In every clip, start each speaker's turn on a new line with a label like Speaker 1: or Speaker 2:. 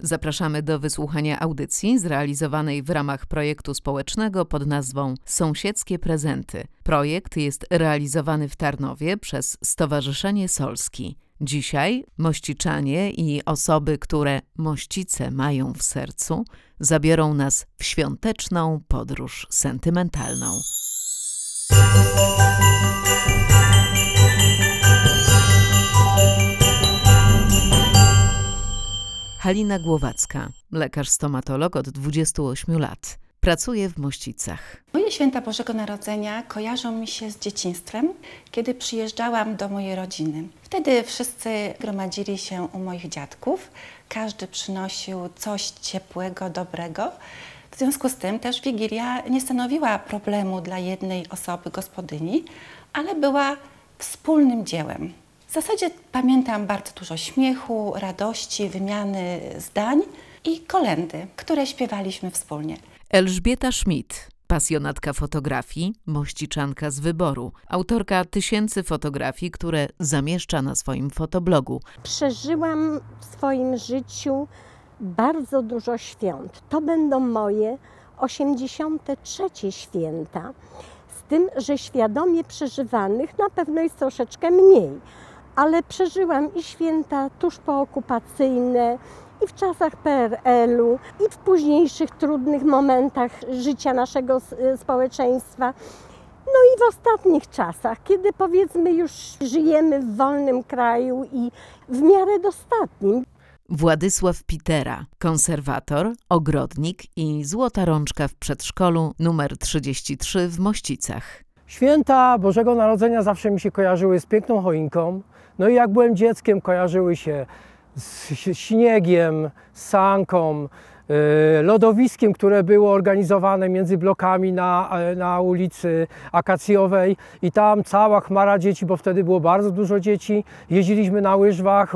Speaker 1: Zapraszamy do wysłuchania audycji zrealizowanej w ramach projektu społecznego pod nazwą Sąsiedzkie Prezenty. Projekt jest realizowany w Tarnowie przez Stowarzyszenie Solski. Dzisiaj mościczanie i osoby, które mościce mają w sercu, zabiorą nas w świąteczną podróż sentymentalną. Halina Głowacka, lekarz stomatolog od 28 lat. Pracuje w Mościcach.
Speaker 2: Moje święta Bożego Narodzenia kojarzą mi się z dzieciństwem, kiedy przyjeżdżałam do mojej rodziny. Wtedy wszyscy gromadzili się u moich dziadków. Każdy przynosił coś ciepłego, dobrego. W związku z tym też Wigilia nie stanowiła problemu dla jednej osoby gospodyni, ale była wspólnym dziełem. W zasadzie pamiętam bardzo dużo śmiechu, radości, wymiany zdań i kolendy, które śpiewaliśmy wspólnie.
Speaker 1: Elżbieta Schmidt, pasjonatka fotografii, mościczanka z wyboru, autorka tysięcy fotografii, które zamieszcza na swoim fotoblogu.
Speaker 3: Przeżyłam w swoim życiu bardzo dużo świąt. To będą moje 83 święta. Z tym, że świadomie przeżywanych na pewno jest troszeczkę mniej, ale przeżyłam i święta tuż pookupacyjne, i w czasach PRL-u, i w późniejszych trudnych momentach życia naszego społeczeństwa. No i w ostatnich czasach, kiedy powiedzmy już żyjemy w wolnym kraju i w miarę dostatnim.
Speaker 1: Władysław Pitera, konserwator, ogrodnik i złota rączka w przedszkolu numer 33 w Mościcach.
Speaker 4: Święta Bożego Narodzenia zawsze mi się kojarzyły z piękną choinką. No i jak byłem dzieckiem, kojarzyły się z śniegiem, sanką, y, lodowiskiem, które było organizowane między blokami na, na ulicy Akacjowej i tam cała chmara dzieci, bo wtedy było bardzo dużo dzieci. Jeździliśmy na łyżwach,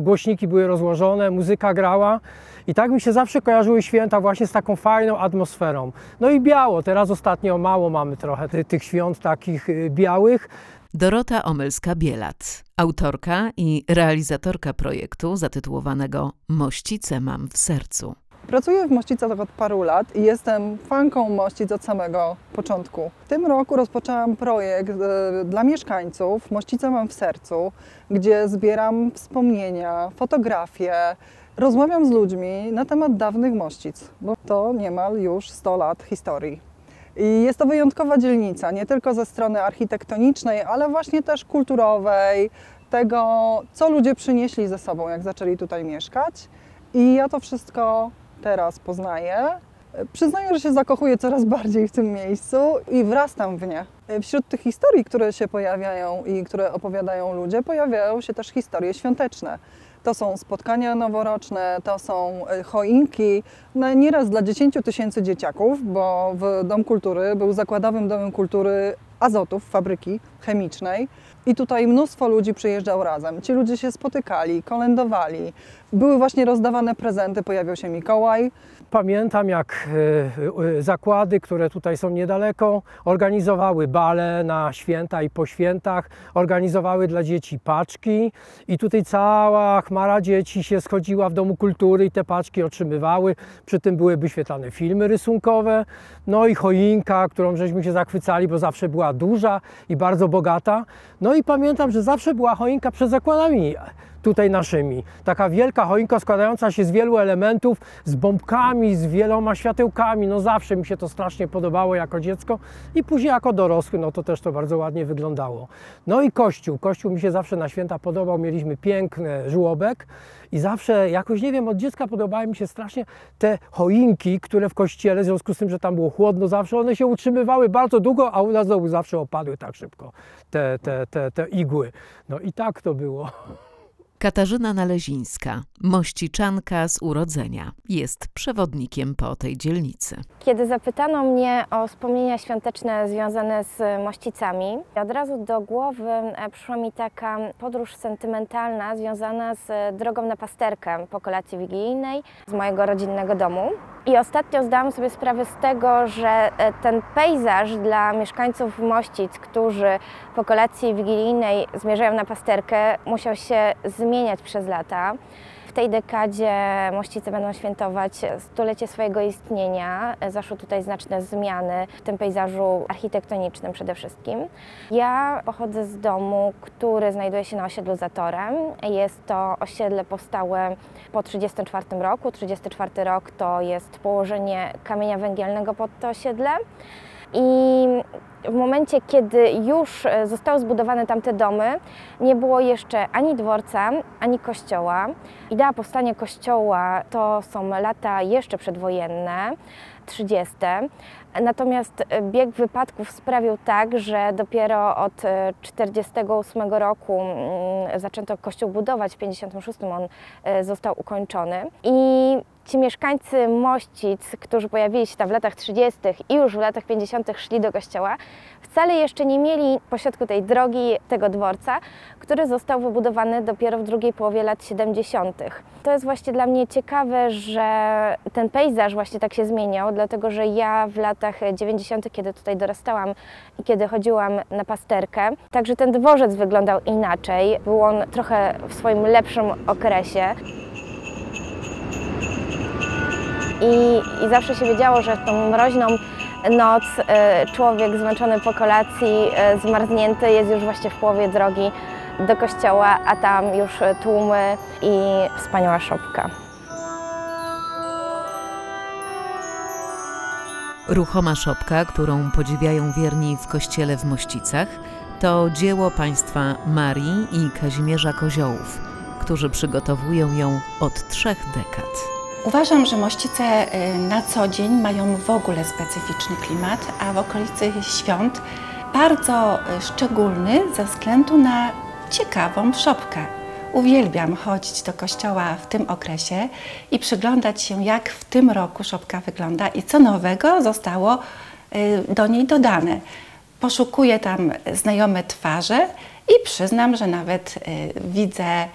Speaker 4: głośniki były rozłożone, muzyka grała. I tak mi się zawsze kojarzyły święta właśnie z taką fajną atmosferą. No i biało, teraz ostatnio mało mamy trochę tych świąt takich y, białych.
Speaker 1: Dorota Omylska-Bielat, autorka i realizatorka projektu zatytułowanego Mościce mam w sercu.
Speaker 5: Pracuję w Mościcach od paru lat i jestem fanką Mościc od samego początku. W tym roku rozpoczęłam projekt e, dla mieszkańców Mościce mam w sercu, gdzie zbieram wspomnienia, fotografie, rozmawiam z ludźmi na temat dawnych Mościc, bo to niemal już 100 lat historii. I jest to wyjątkowa dzielnica, nie tylko ze strony architektonicznej, ale właśnie też kulturowej, tego, co ludzie przynieśli ze sobą, jak zaczęli tutaj mieszkać. I ja to wszystko teraz poznaję. Przyznaję, że się zakochuję coraz bardziej w tym miejscu i wrastam w nie. Wśród tych historii, które się pojawiają i które opowiadają ludzie, pojawiają się też historie świąteczne. To są spotkania noworoczne, to są e, choinki, no, nieraz dla 10 tysięcy dzieciaków, bo w Dom Kultury był zakładowym domem kultury azotów, fabryki chemicznej. I tutaj mnóstwo ludzi przyjeżdżał razem. Ci ludzie się spotykali, kolędowali. Były właśnie rozdawane prezenty, pojawiał się Mikołaj.
Speaker 4: Pamiętam, jak e, e, zakłady, które tutaj są niedaleko, organizowały bale na święta i po świętach, organizowały dla dzieci paczki i tutaj cała chmara dzieci się schodziła w Domu Kultury i te paczki otrzymywały. Przy tym były wyświetlane filmy rysunkowe, no i choinka, którą żeśmy się zachwycali, bo zawsze była duża i bardzo bogata. No i pamiętam, że zawsze była choinka przed zakładami tutaj naszymi. Taka wielka choinka składająca się z wielu elementów, z bombkami, z wieloma światełkami. No zawsze mi się to strasznie podobało jako dziecko i później jako dorosły, no to też to bardzo ładnie wyglądało. No i kościół. Kościół mi się zawsze na święta podobał. Mieliśmy piękny żłobek i zawsze jakoś, nie wiem, od dziecka podobały mi się strasznie te choinki, które w kościele, w związku z tym, że tam było chłodno zawsze, one się utrzymywały bardzo długo, a u nas zawsze opadły tak szybko te, te, te, te igły. No i tak to było.
Speaker 1: Katarzyna Nalezińska, mościczanka z urodzenia, jest przewodnikiem po tej dzielnicy.
Speaker 6: Kiedy zapytano mnie o wspomnienia świąteczne związane z mościcami, od razu do głowy e, przyszła mi taka podróż sentymentalna związana z drogą na pasterkę po kolacji wigilijnej z mojego rodzinnego domu. I ostatnio zdałam sobie sprawę z tego, że e, ten pejzaż dla mieszkańców Mościc, którzy po kolacji wigilijnej zmierzają na pasterkę, musiał się zmieniać przez lata. tej dekadzie Mościce będą świętować stulecie swojego istnienia. Zaszły tutaj znaczne zmiany w tym pejzażu architektonicznym przede wszystkim. Ja pochodzę z domu, który znajduje się na osiedlu Zatorem. Jest to osiedle powstałe po 1934 roku. 1934 rok to jest położenie kamienia węgielnego pod to osiedle. I w momencie, kiedy już e, zostały zbudowane tamte domy, nie było jeszcze ani dworca, ani kościoła. Idea powstania kościoła to są lata jeszcze przedwojenne, 30. Natomiast e, bieg wypadków sprawił tak, że dopiero od 1948 roku mm, zaczęto kościół budować, w 1956 on e, został ukończony. I ci mieszkańcy Mościc, którzy pojawili się tam w latach 30. i już w latach 50. szli do kościoła, wcale jeszcze nie mieli pośrodku tej drogi, tego dworca, który został wybudowany dopiero w drugiej połowie lat 70. To jest właśnie dla mnie ciekawe, że ten pejzaż właśnie tak się zmieniał, dlatego że ja w latach 90., kiedy tutaj dorastałam i kiedy chodziłam na pasterkę, także ten dworzec wyglądał inaczej. Był on trochę w swoim lepszym okresie. I, I zawsze się wiedziało, że w tą mroźną noc e, człowiek zmęczony po kolacji, e, zmarznięty jest już właśnie w połowie drogi do kościoła, a tam już tłumy i wspaniała szopka.
Speaker 1: Ruchoma szopka, którą podziwiają wierni w kościele w Mościcach, to dzieło państwa Marii i Kazimierza Koziołów, którzy przygotowują ją od trzech dekad.
Speaker 2: Uważam, że Mościce y, na co dzień mają w ogóle specyficzny klimat, a w okolicy świąt bardzo y, szczególny ze względu na ciekawą szopkę. Uwielbiam chodzić do kościoła w tym okresie i przyglądać się, jak w tym roku szopka wygląda i co nowego zostało y, do niej dodane. Poszukuję tam znajome twarze i przyznam, że nawet widzę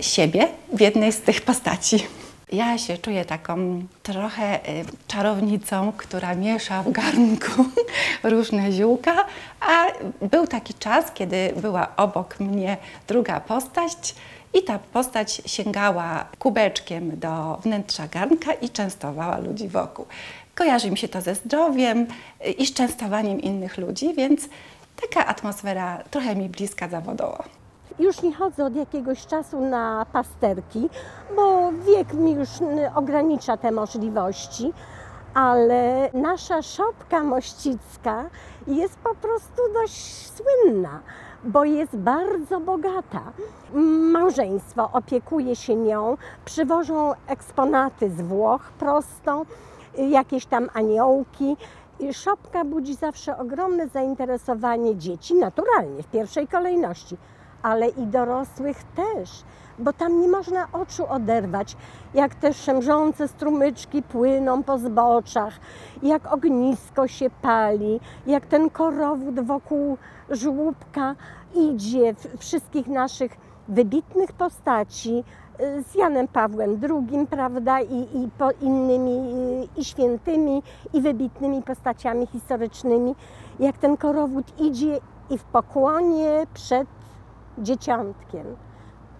Speaker 2: siebie w jednej z tych postaci. Ja się czuję taką trochę y, czarownicą, która miesza w garnku różne ziółka, a był taki czas, kiedy była obok mnie druga postać i ta postać sięgała kubeczkiem do wnętrza garnka i częstowała ludzi wokół. Kojarzy mi się to ze zdrowiem y, i z częstowaniem innych ludzi, więc taka atmosfera trochę mi bliska zawodowo.
Speaker 3: Już nie chodzę od jakiegoś czasu na pasterki, bo wiek mi już ogranicza te możliwości, ale nasza szopka mościcka jest po prostu dość słynna, bo jest bardzo bogata. Małżeństwo opiekuje się nią, przywożą eksponaty z Włoch prosto, jakieś tam aniołki. Szopka budzi zawsze ogromne zainteresowanie dzieci, naturalnie, w pierwszej kolejności ale i dorosłych też, bo tam nie można oczu oderwać, jak te szemrzące strumyczki płyną po zboczach, jak ognisko się pali, jak ten korowód wokół żłóbka idzie, wszystkich naszych wybitnych postaci y, z Janem Pawłem II, prawda, i, i po innymi, y, i świętymi, i wybitnymi postaciami historycznymi, jak ten korowód idzie i w pokłonie przed dzieciątkiem.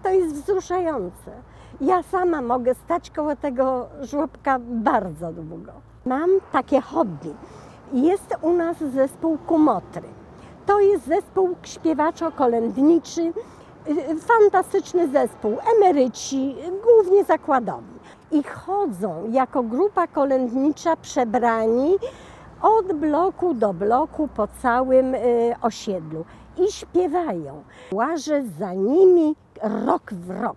Speaker 3: To jest wzruszające. Ja sama mogę stać koło tego żłobka bardzo długo. Mam takie hobby. Jest u nas zespół Kumotry. To jest zespół śpiewaczo-kolędniczy, y, fantastyczny zespół, emeryci, głównie zakładowi. I chodzą jako grupa kolędnicza przebrani od bloku do bloku po całym y, osiedlu i śpiewają. Łażę za nimi rok w rok.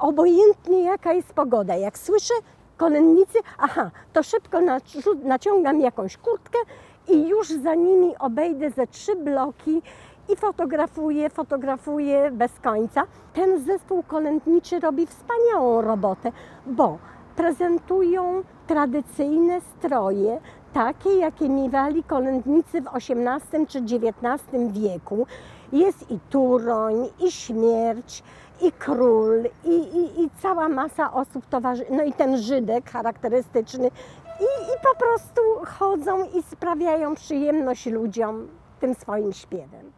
Speaker 3: Obojętnie jaka jest pogoda. Jak słyszę kolennicy, aha, to szybko naciągam jakąś kurtkę i już za nimi obejdę ze trzy bloki i fotografuję, fotografuję bez końca. Ten zespół kolędniczy robi wspaniałą robotę, bo prezentują tradycyjne stroje, takie, jakie miewali kolędnicy w XVIII czy XIX wieku. Jest i Turoń, i Śmierć, i Król, i, i, i cała masa osób towarzy, no i ten Żydek charakterystyczny. I, I po prostu chodzą i sprawiają przyjemność ludziom tym swoim śpiewem.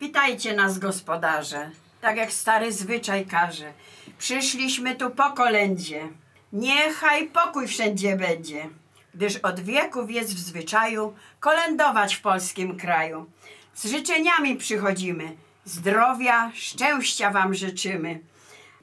Speaker 7: Witajcie nas, gospodarze. Tak jak stary zwyczaj każe. Przyszliśmy tu po kolędzie. Niechaj pokój wszędzie będzie, gdyż od wieków jest w zwyczaju kolędować w polskim kraju. Z życzeniami przychodzimy. Zdrowia, szczęścia wam życzymy.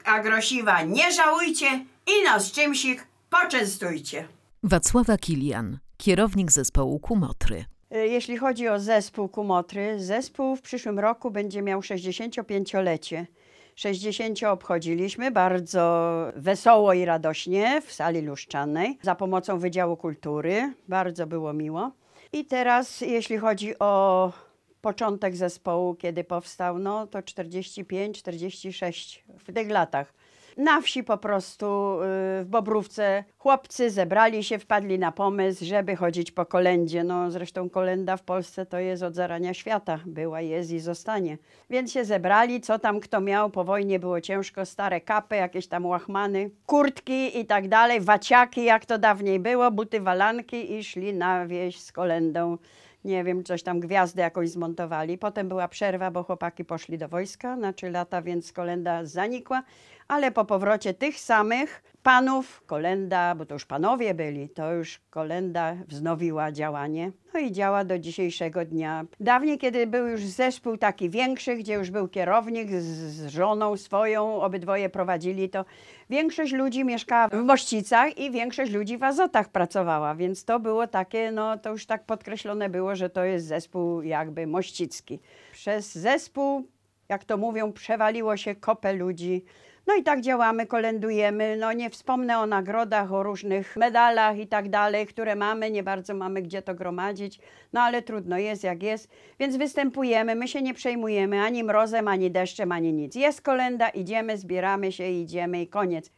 Speaker 7: A grosiwa nie żałujcie i nas czymsik poczęstujcie.
Speaker 1: Wacława Kilian, kierownik zespołu Kumotry.
Speaker 8: E, Jeśli chodzi o zespół Kumotry, zespół w przyszłym roku będzie miał 65-lecie. 60 obchodziliśmy bardzo wesoło i radośnie w sali luszczanej za pomocą Wydziału Kultury. Bardzo było miło. I teraz, jeśli chodzi o początek zespołu, kiedy powstał, no to 45-46 w tych latach. Na wsi po prostu y, w Bobrówce chłopcy zebrali się, wpadli na pomysł, żeby chodzić po kolędzie. No zresztą kolenda w Polsce to jest od zarania świata. Była, jest i zostanie. Więc się zebrali, co tam kto miał. Po wojnie było ciężko, stare kapy, jakieś tam łachmany, kurtki i tak dalej, waciaki, jak to dawniej było, buty walanki i szli na wieś z kolendą nie wiem, coś tam gwiazdę jakąś zmontowali. Potem była przerwa, bo chłopaki poszli do wojska na trzy lata, więc kolenda zanikła. Ale po powrocie tych samych panów, kolenda, bo to już panowie byli, to już kolenda wznowiła działanie. No i działa do dzisiejszego dnia. Dawniej, kiedy był już zespół taki większy, gdzie już był kierownik z, z żoną swoją, obydwoje prowadzili, to większość ludzi mieszkała w Mościcach i większość ludzi w Azotach pracowała, więc to było takie, no to już tak podkreślone było, że to jest zespół jakby mościcki. Przez zespół, jak to mówią, przewaliło się kopę ludzi. No i tak działamy, kolendujemy. No nie wspomnę o nagrodach, o różnych medalach i tak dalej, które mamy, nie bardzo mamy gdzie to gromadzić, no ale trudno, jest jak jest, więc występujemy, my się nie przejmujemy ani mrozem, ani deszczem, ani nic. Jest kolenda, idziemy, zbieramy się, idziemy i koniec.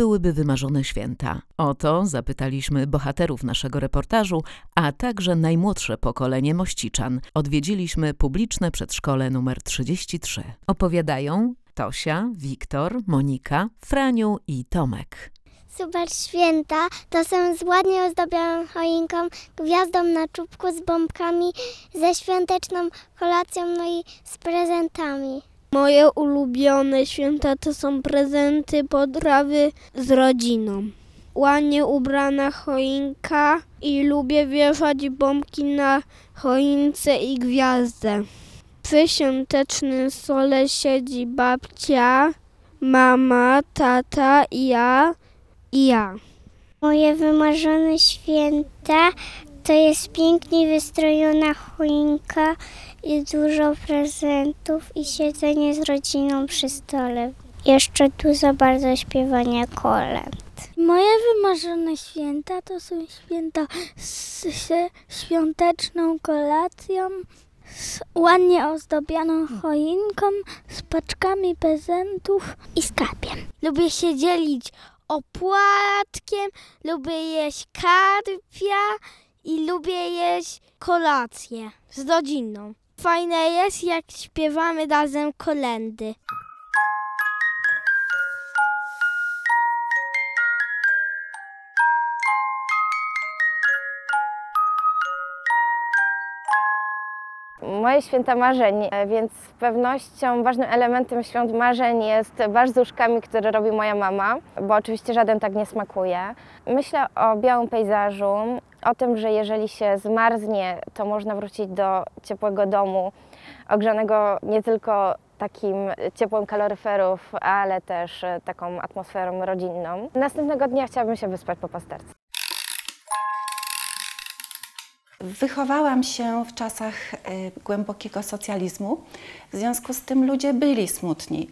Speaker 1: Byłyby wymarzone święta? O to zapytaliśmy bohaterów naszego reportażu, a także najmłodsze pokolenie Mościczan. Odwiedziliśmy publiczne przedszkole nr 33. Opowiadają Tosia, Wiktor, Monika, Franiu i Tomek.
Speaker 9: Super święta to są z ładnie ozdobioną choinką, gwiazdą na czubku z bombkami, ze świąteczną kolacją, no i z prezentami.
Speaker 10: Moje ulubione święta to są prezenty, potrawy z rodziną. Ładnie ubrana choinka i lubię wieszać bombki na choince i gwiazdę. Przy świątecznym stole siedzi babcia, mama, tata i ja i ja.
Speaker 9: Moje wymarzone święta to jest pięknie wystrojona choinka i dużo prezentów i siedzenie z rodziną przy stole. Jeszcze dużo bardzo śpiewania kolęd.
Speaker 10: Moje wymarzone święta to są święta z, świąteczną kolacją, z ładnie ozdobioną choinką, z paczkami prezentów i skarbiem. Lubię się dzielić opłatkiem, lubię jeść karpia i lubię jeść kolację z rodziną. Fajne jest, jak śpiewamy razem kolendy.
Speaker 6: Moje święta marzeń, e, więc z pewnością ważnym elementem świąt marzeń jest barsz z robi moja mama, bo oczywiście żaden tak nie smakuje. Myślę o białym pejzażu, o tym, że jeżeli się zmarznie, to można wrócić do ciepłego domu, ogrzanego nie tylko takim ciepłem kaloryferów, ale też e, taką atmosferą rodzinną. Następnego dnia chciałabym się wyspać po pasterce.
Speaker 2: Wychowałam się w czasach y, głębokiego socjalizmu, w związku z tym ludzie byli smutni.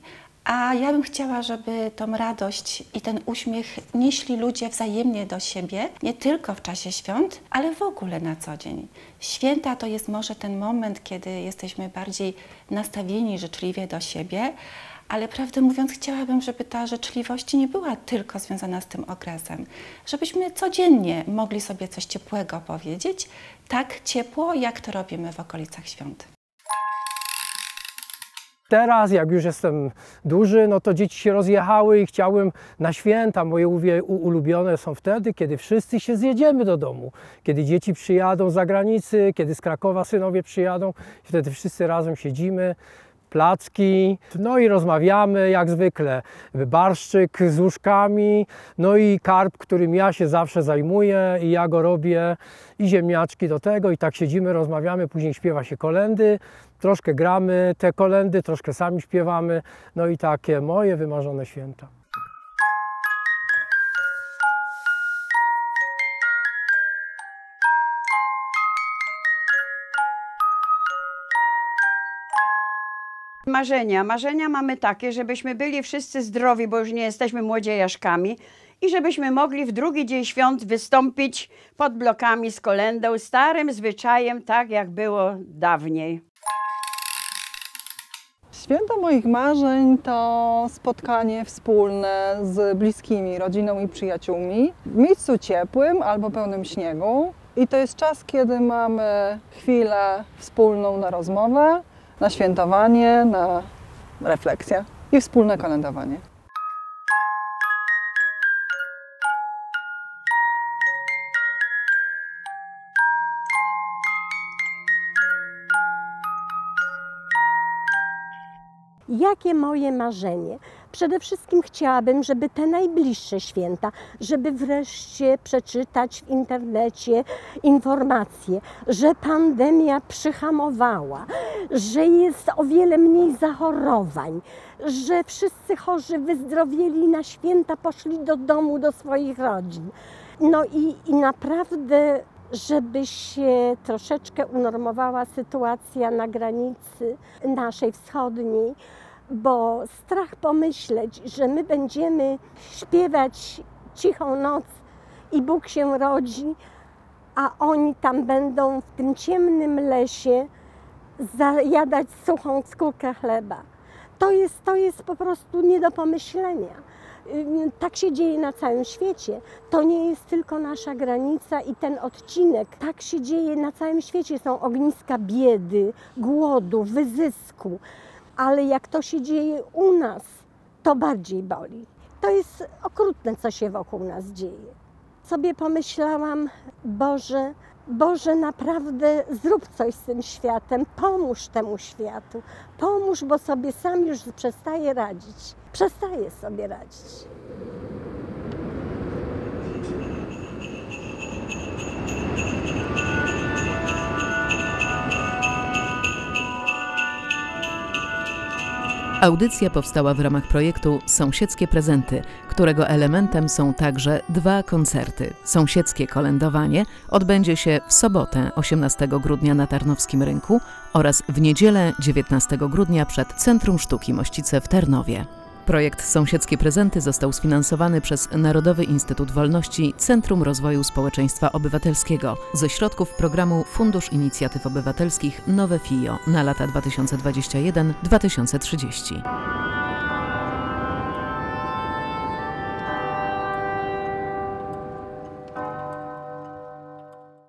Speaker 2: A ja bym chciała, żeby tą radość i ten uśmiech nieśli ludzie wzajemnie do siebie, nie tylko w czasie świąt, ale w ogóle na co dzień. Święta to jest może ten moment, kiedy jesteśmy bardziej nastawieni życzliwie do siebie, ale prawdę mówiąc, chciałabym, żeby ta życzliwość nie była tylko związana z tym okresem. Żebyśmy codziennie mogli sobie coś ciepłego powiedzieć, tak ciepło, jak to robimy w okolicach świąt.
Speaker 4: Teraz, jak już jestem duży, no to dzieci się rozjechały i chciałbym na święta. Moje ulubione są wtedy, kiedy wszyscy się zjedziemy do domu. Kiedy dzieci przyjadą z zagranicy, kiedy z Krakowa synowie przyjadą, wtedy wszyscy razem siedzimy, placki, no i rozmawiamy jak zwykle. Barszczyk z łóżkami, no i karp, którym ja się zawsze zajmuję i ja go robię i ziemniaczki do tego i tak siedzimy, rozmawiamy, później śpiewa się kolendy, troszkę gramy te kolendy, troszkę sami śpiewamy, no i takie moje wymarzone święta.
Speaker 8: Marzenia. Marzenia mamy takie, żebyśmy byli wszyscy zdrowi, bo już nie jesteśmy młodziejaszkami i żebyśmy mogli w drugi dzień świąt wystąpić pod blokami z kolendą, starym zwyczajem, tak jak było dawniej.
Speaker 5: Święto moich marzeń to spotkanie wspólne z bliskimi, rodziną i przyjaciółmi w miejscu ciepłym albo pełnym śniegu. I to jest czas, kiedy mamy chwilę wspólną na rozmowę, na świętowanie, na refleksję i wspólne kolędowanie.
Speaker 3: Jakie moje marzenie? Przede wszystkim chciałabym, żeby te najbliższe święta, żeby wreszcie przeczytać w internecie informacje, że pandemia przyhamowała, że jest o wiele mniej zachorowań, że wszyscy chorzy wyzdrowieli na święta, poszli do domu, do swoich rodzin. No i, i naprawdę żeby się troszeczkę unormowała sytuacja na granicy naszej wschodniej, bo strach pomyśleć, że my będziemy śpiewać cichą noc i Bóg się rodzi, a oni tam będą w tym ciemnym lesie zajadać suchą skórkę chleba. To jest, to jest po prostu nie do pomyślenia. Tak się dzieje na całym świecie. To nie jest tylko nasza granica i ten odcinek. Tak się dzieje na całym świecie. Są ogniska biedy, głodu, wyzysku. Ale jak to się dzieje u nas, to bardziej boli. To jest okrutne, co się wokół nas dzieje. Sobie pomyślałam, Boże, Boże, naprawdę zrób coś z tym światem, pomóż temu światu, pomóż, bo sobie sam już przestaje radzić. Przestaje sobie radzić.
Speaker 1: Audycja powstała w ramach projektu Sąsiedzkie Prezenty, którego elementem są także dwa koncerty. Sąsiedzkie kolędowanie odbędzie się w sobotę 18 grudnia na Tarnowskim Rynku oraz w niedzielę 19 grudnia przed Centrum Sztuki Mościce w Tarnowie. Projekt Sąsiedzkie Prezenty został sfinansowany przez Narodowy Instytut Wolności Centrum Rozwoju Społeczeństwa Obywatelskiego ze środków programu Fundusz Inicjatyw Obywatelskich Nowe FIO na lata 2021-2030.